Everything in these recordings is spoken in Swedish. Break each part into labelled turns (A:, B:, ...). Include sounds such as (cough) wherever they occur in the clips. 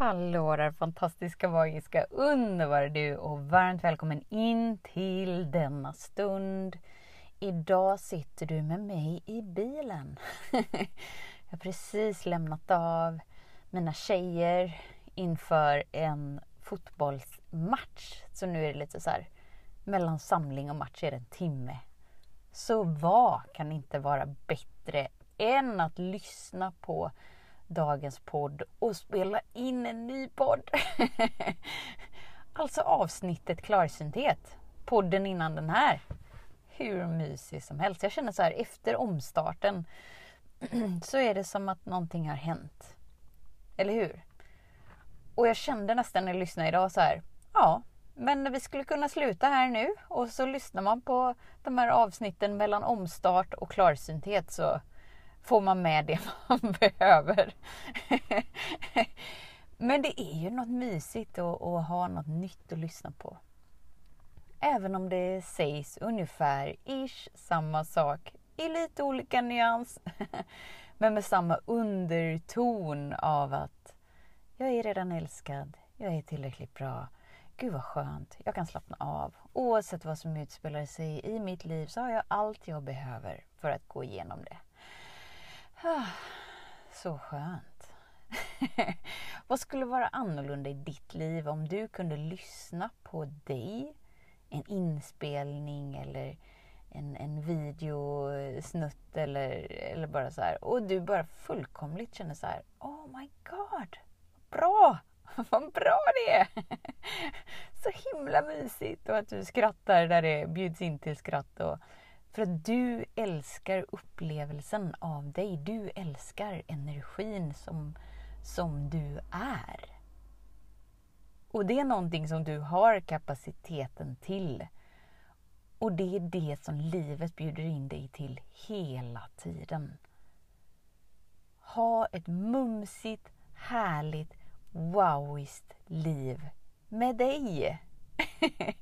A: Hallå där fantastiska, magiska, underbara du och varmt välkommen in till denna stund. Idag sitter du med mig i bilen. (laughs) Jag har precis lämnat av mina tjejer inför en fotbollsmatch. Så nu är det lite så här, mellan samling och match är det en timme. Så vad kan inte vara bättre än att lyssna på dagens podd och spela in en ny podd. (laughs) alltså avsnittet Klarsynthet. Podden innan den här. Hur mysig som helst. Jag känner så här efter omstarten (clears throat) så är det som att någonting har hänt. Eller hur? Och jag kände nästan när jag lyssnade idag så här. Ja, men vi skulle kunna sluta här nu och så lyssnar man på de här avsnitten mellan omstart och klarsynthet så får man med det (laughs) man behöver. Men det är ju något mysigt att, att, ha något nytt att lyssna på. Även om det sägs ungefär ish samma sak i lite olika nyans. (laughs) Men med samma underton av att jag är redan älskad, jag är tillräckligt bra. Gud vad skönt, jag kan slappna av. Oavsett vad som utspelar sig i mitt liv så har jag allt jag behöver för att gå igenom det. (sighs) Så skönt. (laughs) Vad skulle vara annorlunda i ditt liv om du kunde lyssna på dig, en inspelning eller en, en videosnutt eller, eller bara så här. Och du bara fullkomligt känner så här, oh my god, bra! (laughs) Vad bra det är! (laughs) Så himla mysigt och att du skrattar där det bjuds in till skratt och för att du älskar upplevelsen av dig. Du älskar energin som, som du är. Och det är någonting som du har kapaciteten till. Och det är det som livet bjuder in dig till hela tiden. Ha ett mumsigt, härligt, wowist liv med dig. (laughs)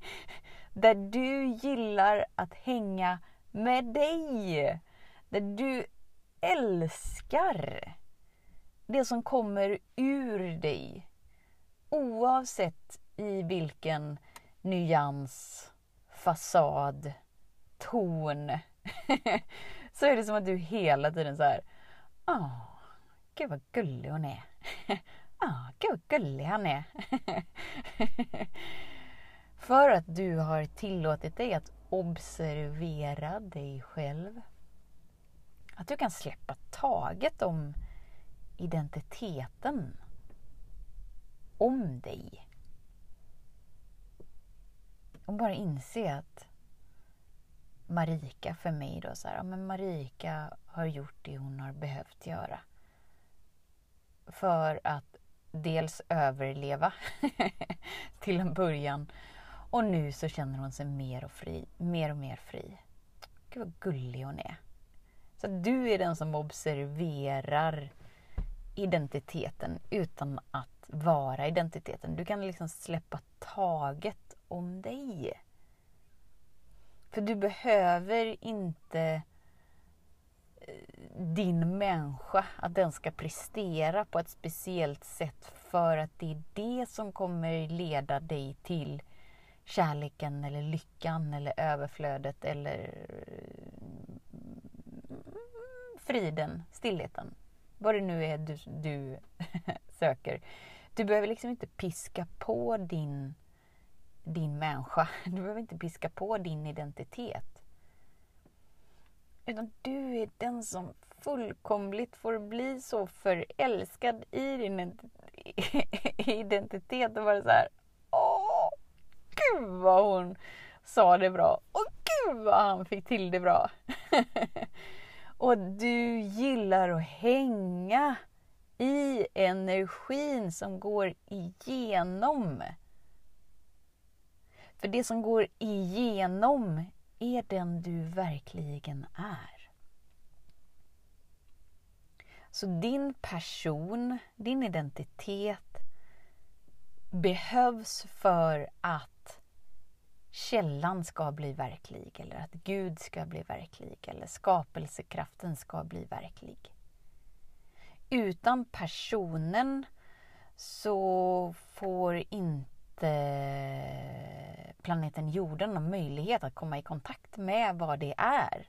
A: Där du gillar att hänga med dig. Där du älskar det som kommer ur dig. Oavsett i vilken nyans, fasad, ton. (laughs) så är det som att du hela tiden så här. Åh, gud vad gullig hon är. Åh, (laughs) ah, gud vad gullig han är. (laughs) För att du har tillåtit dig att observera dig själv. Att du kan släppa taget om identiteten. Om dig. Och bara inse att Marika för mig då så här, ja, men Marika har gjort det hon har behövt göra. För att dels överleva (laughs) till en början och nu så känner hon sig mer och, fri, mer och mer fri. Gud vad gullig hon är. Så du är den som observerar identiteten utan att vara identiteten. Du kan liksom släppa taget om dig. För du behöver inte eh, din människa, att den ska prestera på ett speciellt sätt för att det är det som kommer leda dig till kärleken eller lyckan eller överflödet eller mm, friden, stillheten. Vad det nu är du, du (laughs) söker. Du behöver liksom inte piska på din, din människa. Du behöver inte piska på din identitet. Utan du är den som fullkomligt får bli så förälskad i din (laughs) identitet och vara så här gud vad hon sa det bra och gud vad han fick till det bra. (laughs) och du gillar att hänga i energin som går igenom För det som går igenom är den du verkligen är. Så din person, din identitet behövs för att källan ska bli verklig eller att Gud ska bli verklig eller skapelsekraften ska bli verklig. Utan personen så får inte planeten jorden någon möjlighet att komma i kontakt med vad det är.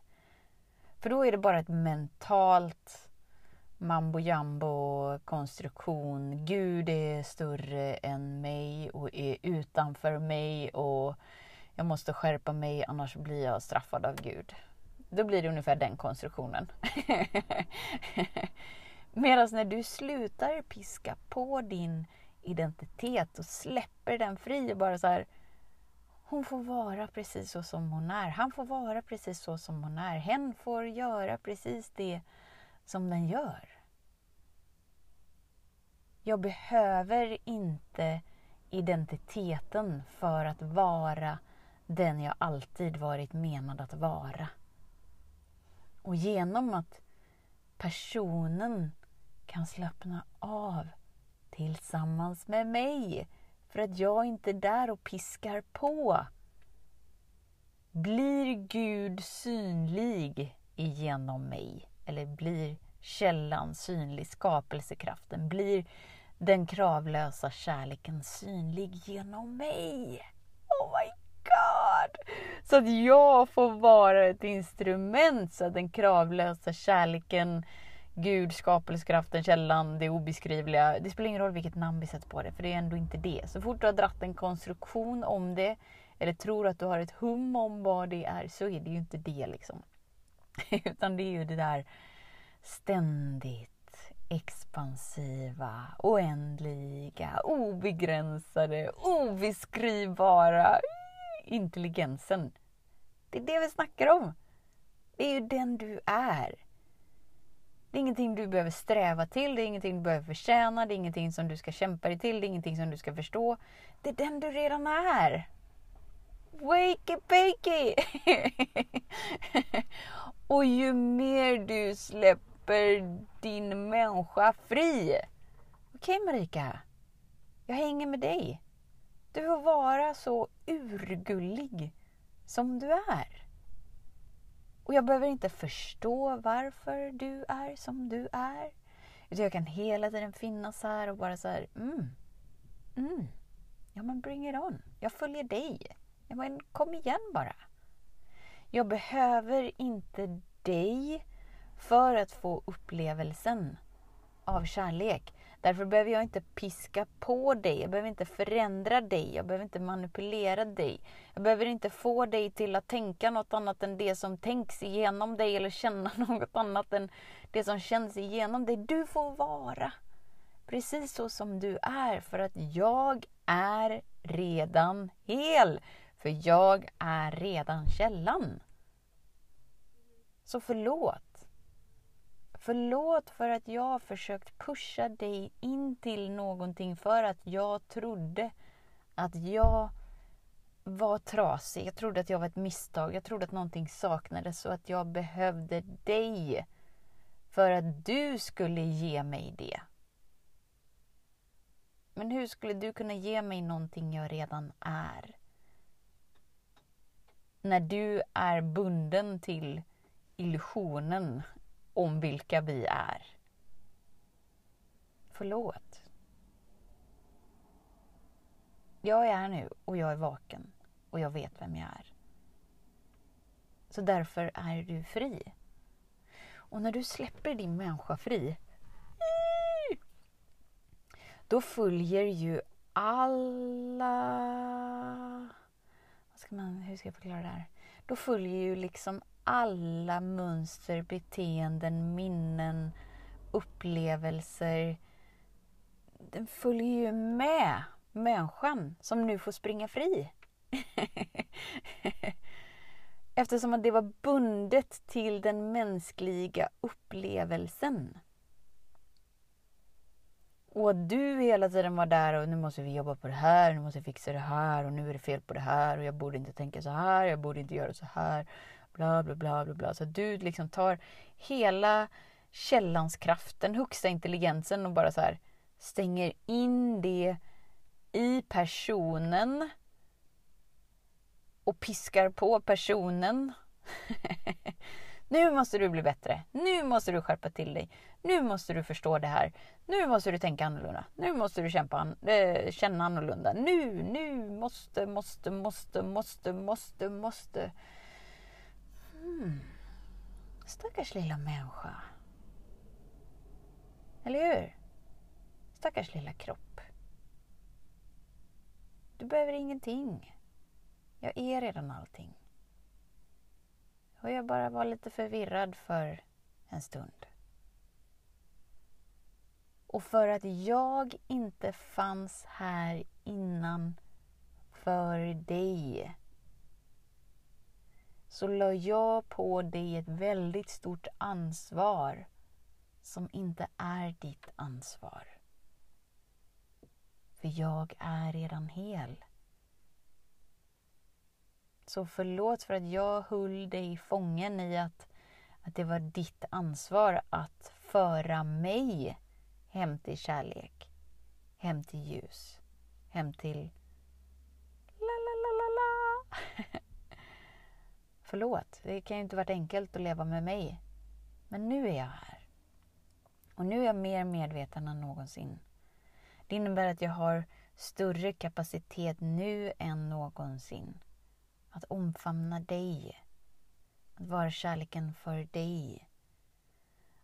A: För då är det bara ett mentalt mambo jambo konstruktion. Gud är större än mig och är utanför mig och jag måste skärpa mig annars blir jag straffad av Gud. Då blir det ungefär den konstruktionen. (laughs) Medan när du slutar piska på din identitet och släpper den fri och bara så här, hon får vara precis så som hon är. Han får vara precis så som hon är. Hen får göra precis det som den gör. Jag behöver inte identiteten för att vara den jag alltid varit menad att vara. Och genom att personen kan slappna av tillsammans med mig för att jag inte är där och piskar på. Blir Gud synlig genom mig? Eller blir källan synlig, skapelsekraften? Blir den kravlösa kärleken synlig genom mig? Så att jag får vara ett instrument så att den kravlösa kärleken Gud, skapelsekraften, källan, det obeskrivliga. Det spelar ingen roll vilket namn vi sätter på det, för det är ändå inte det. Så fort du har dratt en konstruktion om det, eller tror att du har ett hum om vad det är, så är det ju inte det liksom. (laughs) Utan det är ju det där ständigt expansiva, oändliga, obegränsade, obeskrivbara intelligensen. Det är det vi snackar om. Det är ju den du är. Det är ingenting du behöver sträva till, det är ingenting du behöver förtjäna, det är ingenting som du ska kämpa dig till, det är ingenting som du ska förstå. Det är den du redan är. Wakey bakey! (laughs) Och ju mer du släpper din människa fri. Okej okay, Marika, jag hänger med dig. Du får vara så urgullig som du är. Och jag behöver inte förstå varför du är som du är. Utan jag kan hela tiden finnas här och bara så här, mm, mm, ja men bring it on. Jag följer dig. Ja men kom igen bara. Jag behöver inte dig för att få upplevelsen av kärlek. Därför behöver jag inte piska på dig, jag behöver inte förändra dig, jag behöver inte manipulera dig. Jag behöver inte få dig till att tänka något annat än det som tänks igenom dig eller känna (laughs) något annat än det som känns igenom dig. Du får vara precis så som du är för att jag är redan hel. För jag är redan källan. Så förlåt. Förlåt för att jag har försökt pusha dig in till någonting för att jag trodde att jag var trasig. Jag trodde att jag var ett misstag. Jag trodde att någonting saknades och att jag behövde dig. För att du skulle ge mig det. Men hur skulle du kunna ge mig någonting jag redan är? När du är bunden till illusionen om vilka vi är. Förlåt. Jag är här nu och jag är vaken och jag vet vem jag är. Så därför är du fri. Och när du släpper din människa fri då följer ju alla... Vad ska man, hur ska jag förklara det här? Då följer ju liksom alla mönster, beteenden, minnen, upplevelser. Den följer ju med människan som nu får springa fri. (laughs) Eftersom att det var bundet till den mänskliga upplevelsen. Och du hela tiden var där och nu måste vi jobba på det här, nu måste vi fixa det här och nu är det fel på det här och jag borde inte tänka så här, jag borde inte göra så här. Bla, bla, bla, bla, bla. Så du liksom tar hela källans kraft, den högsta intelligensen och bara så här stänger in det i personen och piskar på personen. (laughs) nu måste du bli bättre. Nu måste du skärpa till dig. Nu måste du förstå det här. Nu måste du tänka annorlunda. Nu måste du kämpa, äh, känna annorlunda. Nu, nu, måste, måste, måste, måste, måste, måste. Mm. Stackars lilla människa. Eller hur? Stackars lilla kropp. Du behöver ingenting. Jag är redan allting. Och jag bara var lite förvirrad för en stund. Och för att jag inte fanns här innan för dig så la jag på dig ett väldigt stort ansvar som inte är ditt ansvar. För jag är redan hel. Så förlåt för att jag höll dig fången i att, att det var ditt ansvar att föra mig hem till kärlek, hem till ljus, hem till la la la la la. (laughs) Förlåt, det kan ju inte varit enkelt att leva med mig. Men nu är jag här. Och nu är jag mer medveten än någonsin. Det innebär att jag har större kapacitet nu än någonsin. Att omfamna dig. Att vara kärleken för dig.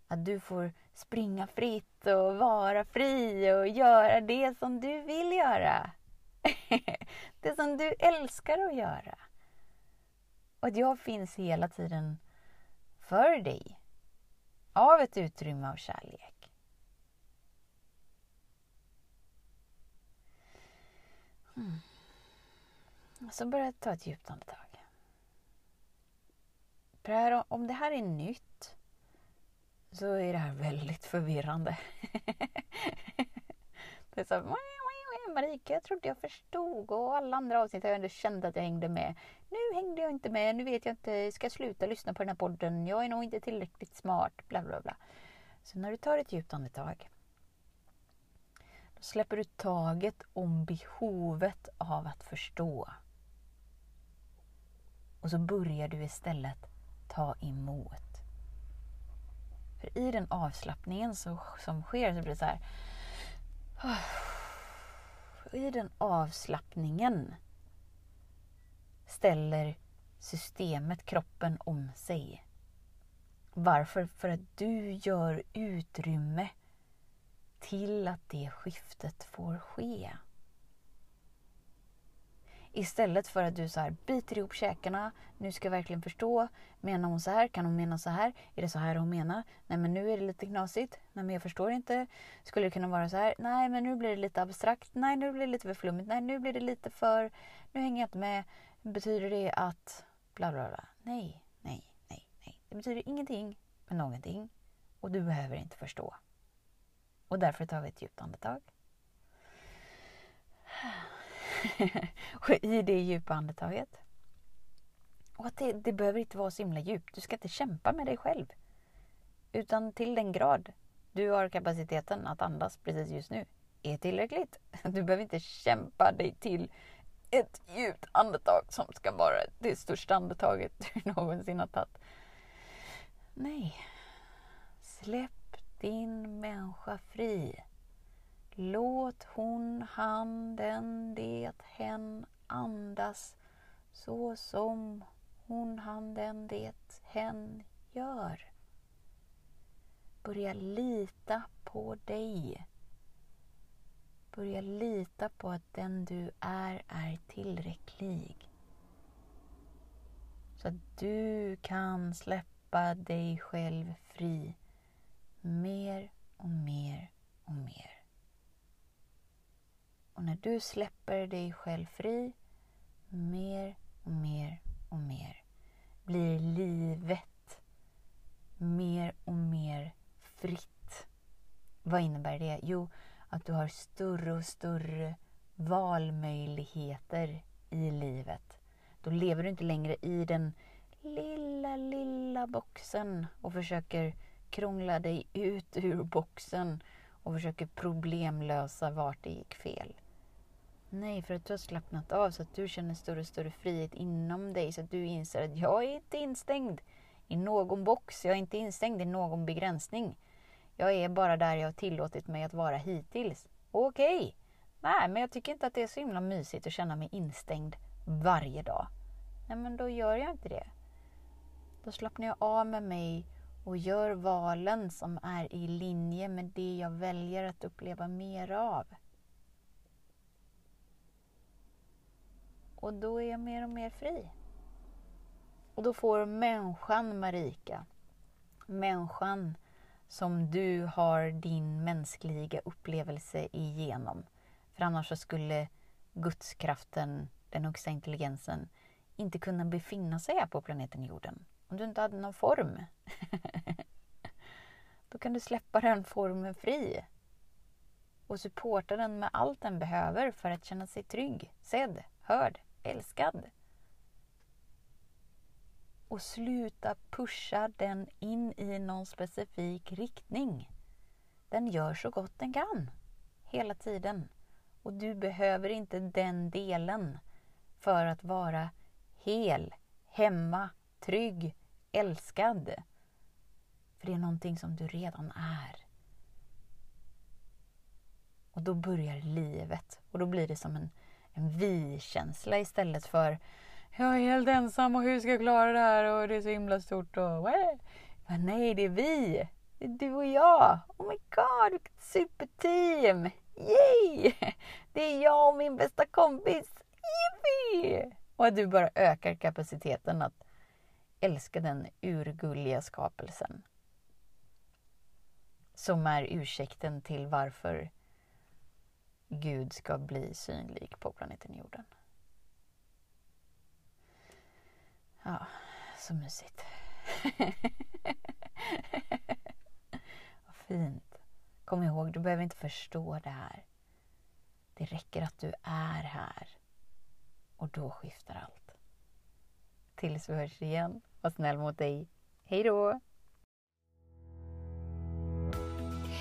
A: Att du får springa fritt och vara fri och göra det som du vill göra. (laughs) det som du älskar att göra. Och att jag finns hela tiden för dig. Av ett utrymme av kärlek. Mm. Så börja ta ett djupt andetag. För här, om det här är nytt så är det här väldigt förvirrande. (laughs) det är så Marika, jag trodde jag förstod och alla andra avsnitt har jag ändå känt att jag hängde med. Nu hängde jag inte med, nu vet jag inte, ska jag sluta lyssna på den här podden? Jag är nog inte tillräckligt smart, bla bla bla. Så när du tar ett djupt andetag då släpper du taget om behovet av att förstå. Och så börjar du istället ta emot. För i den avslappningen så, som sker så blir det så här. I den avslappningen ställer systemet, kroppen, om sig. Varför? För att du gör utrymme till att det skiftet får ske. Istället för att du så här biter ihop käkarna. Nu ska jag verkligen förstå. Menar hon så här? Kan hon mena så här? Är det så här hon menar? Nej men nu är det lite knasigt. Nej men jag förstår inte. Skulle det kunna vara så här? Nej men nu blir det lite abstrakt. Nej nu blir det lite för flummigt. Nej nu blir det lite för... Nu hänger jag inte med. Betyder det att... Bla bla bla. Nej, nej, nej, nej. Det betyder ingenting med någonting. Och du behöver inte förstå. Och därför tar vi ett djupt andetag och (laughs) i det djupa andetaget. Och att det, det behöver inte vara så himla djupt. Du ska inte kämpa med dig själv. Utan till den grad du har kapaciteten att andas precis just nu är tillräckligt. (laughs) Du behöver inte kämpa dig till ett djupt andetag som ska vara det största andetaget (laughs) du någonsin har tagit. Nej. Släpp din människa fri. Låt hon, han, den, det, hen andas så som hon, han, den, det, hen gör. Börja lita på dig. Börja lita på att den du är, är tillräcklig. Så att du kan släppa dig själv fri mer och mer och mer. Och när du släpper dig själv fri mer och mer och mer blir livet mer och mer fritt. Vad innebär det? Jo, att du har större och större valmöjligheter i livet. Då lever du inte längre i den lilla, lilla boxen och försöker krångla dig ut ur boxen och försöker problemlösa vart det gick fel. Nej, för att du har slappnat av så att du känner större och större frihet inom dig så att du inser att jag är inte instängd i någon box, jag är inte instängd i någon begränsning. Jag är bara där jag har tillåtit mig att vara hittills. Okej, okay. nej men jag tycker inte att det är så himla mysigt att känna mig instängd varje dag. Nej men då gör jag inte det. Då slappnar jag av med mig och gör valen som är i linje med det jag väljer att uppleva mer av. Och då är jag mer och mer fri. Och då får människan Marika, människan som du har din mänskliga upplevelse igenom. För annars så skulle gudskraften, den högsta intelligensen, inte kunna befinna sig här på planeten jorden. Om du inte hade någon form. (laughs) Då kan du släppa den formen fri och supporta den med allt den behöver för att känna sig trygg, sedd, hörd, älskad. Och sluta pusha den in i någon specifik riktning. Den gör så gott den kan, hela tiden. Och du behöver inte den delen för att vara hel, hemma, trygg, älskad. För det är någonting som du redan är. Och då börjar livet och då blir det som en, en vi-känsla istället för jag är helt ensam och hur ska jag klara det här och det är så himla stort och Men nej, det är vi! Det är du och jag! Oh my god, vilket superteam! Yay! Det är jag och min bästa kompis! Yippie! Och att du bara ökar kapaciteten att älska den urgulliga skapelsen. Som är ursäkten till varför Gud ska bli synlig på planeten jorden. Ja, så mysigt. (laughs) Vad fint. Kom ihåg, du behöver inte förstå det här. Det räcker att du är här. Och då skiftar allt. Tills vi hörs igen. Var snäll mot dig. Hej då!